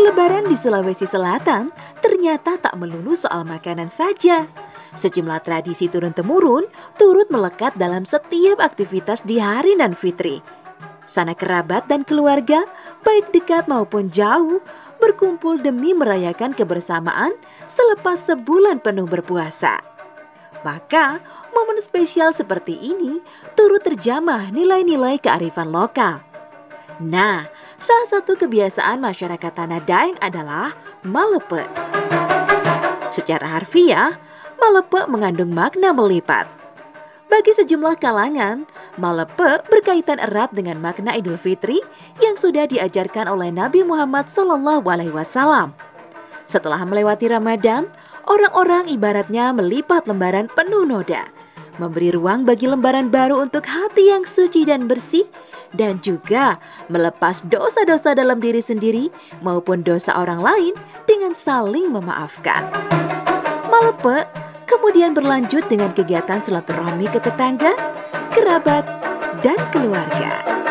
Lebaran di Sulawesi Selatan ternyata tak melulu soal makanan saja. Sejumlah tradisi turun-temurun turut melekat dalam setiap aktivitas di hari nan fitri. Sana kerabat dan keluarga, baik dekat maupun jauh, berkumpul demi merayakan kebersamaan selepas sebulan penuh berpuasa. Maka, momen spesial seperti ini turut terjamah nilai-nilai kearifan lokal. Nah, salah satu kebiasaan masyarakat Tanah Daeng adalah malepe. Secara harfiah, malepe mengandung makna melipat. Bagi sejumlah kalangan, malepe berkaitan erat dengan makna Idul Fitri yang sudah diajarkan oleh Nabi Muhammad SAW. Setelah melewati Ramadan, orang-orang ibaratnya melipat lembaran penuh noda, memberi ruang bagi lembaran baru untuk hati yang suci dan bersih dan juga melepas dosa-dosa dalam diri sendiri maupun dosa orang lain dengan saling memaafkan. Malepe kemudian berlanjut dengan kegiatan silaturahmi ke tetangga, kerabat, dan keluarga.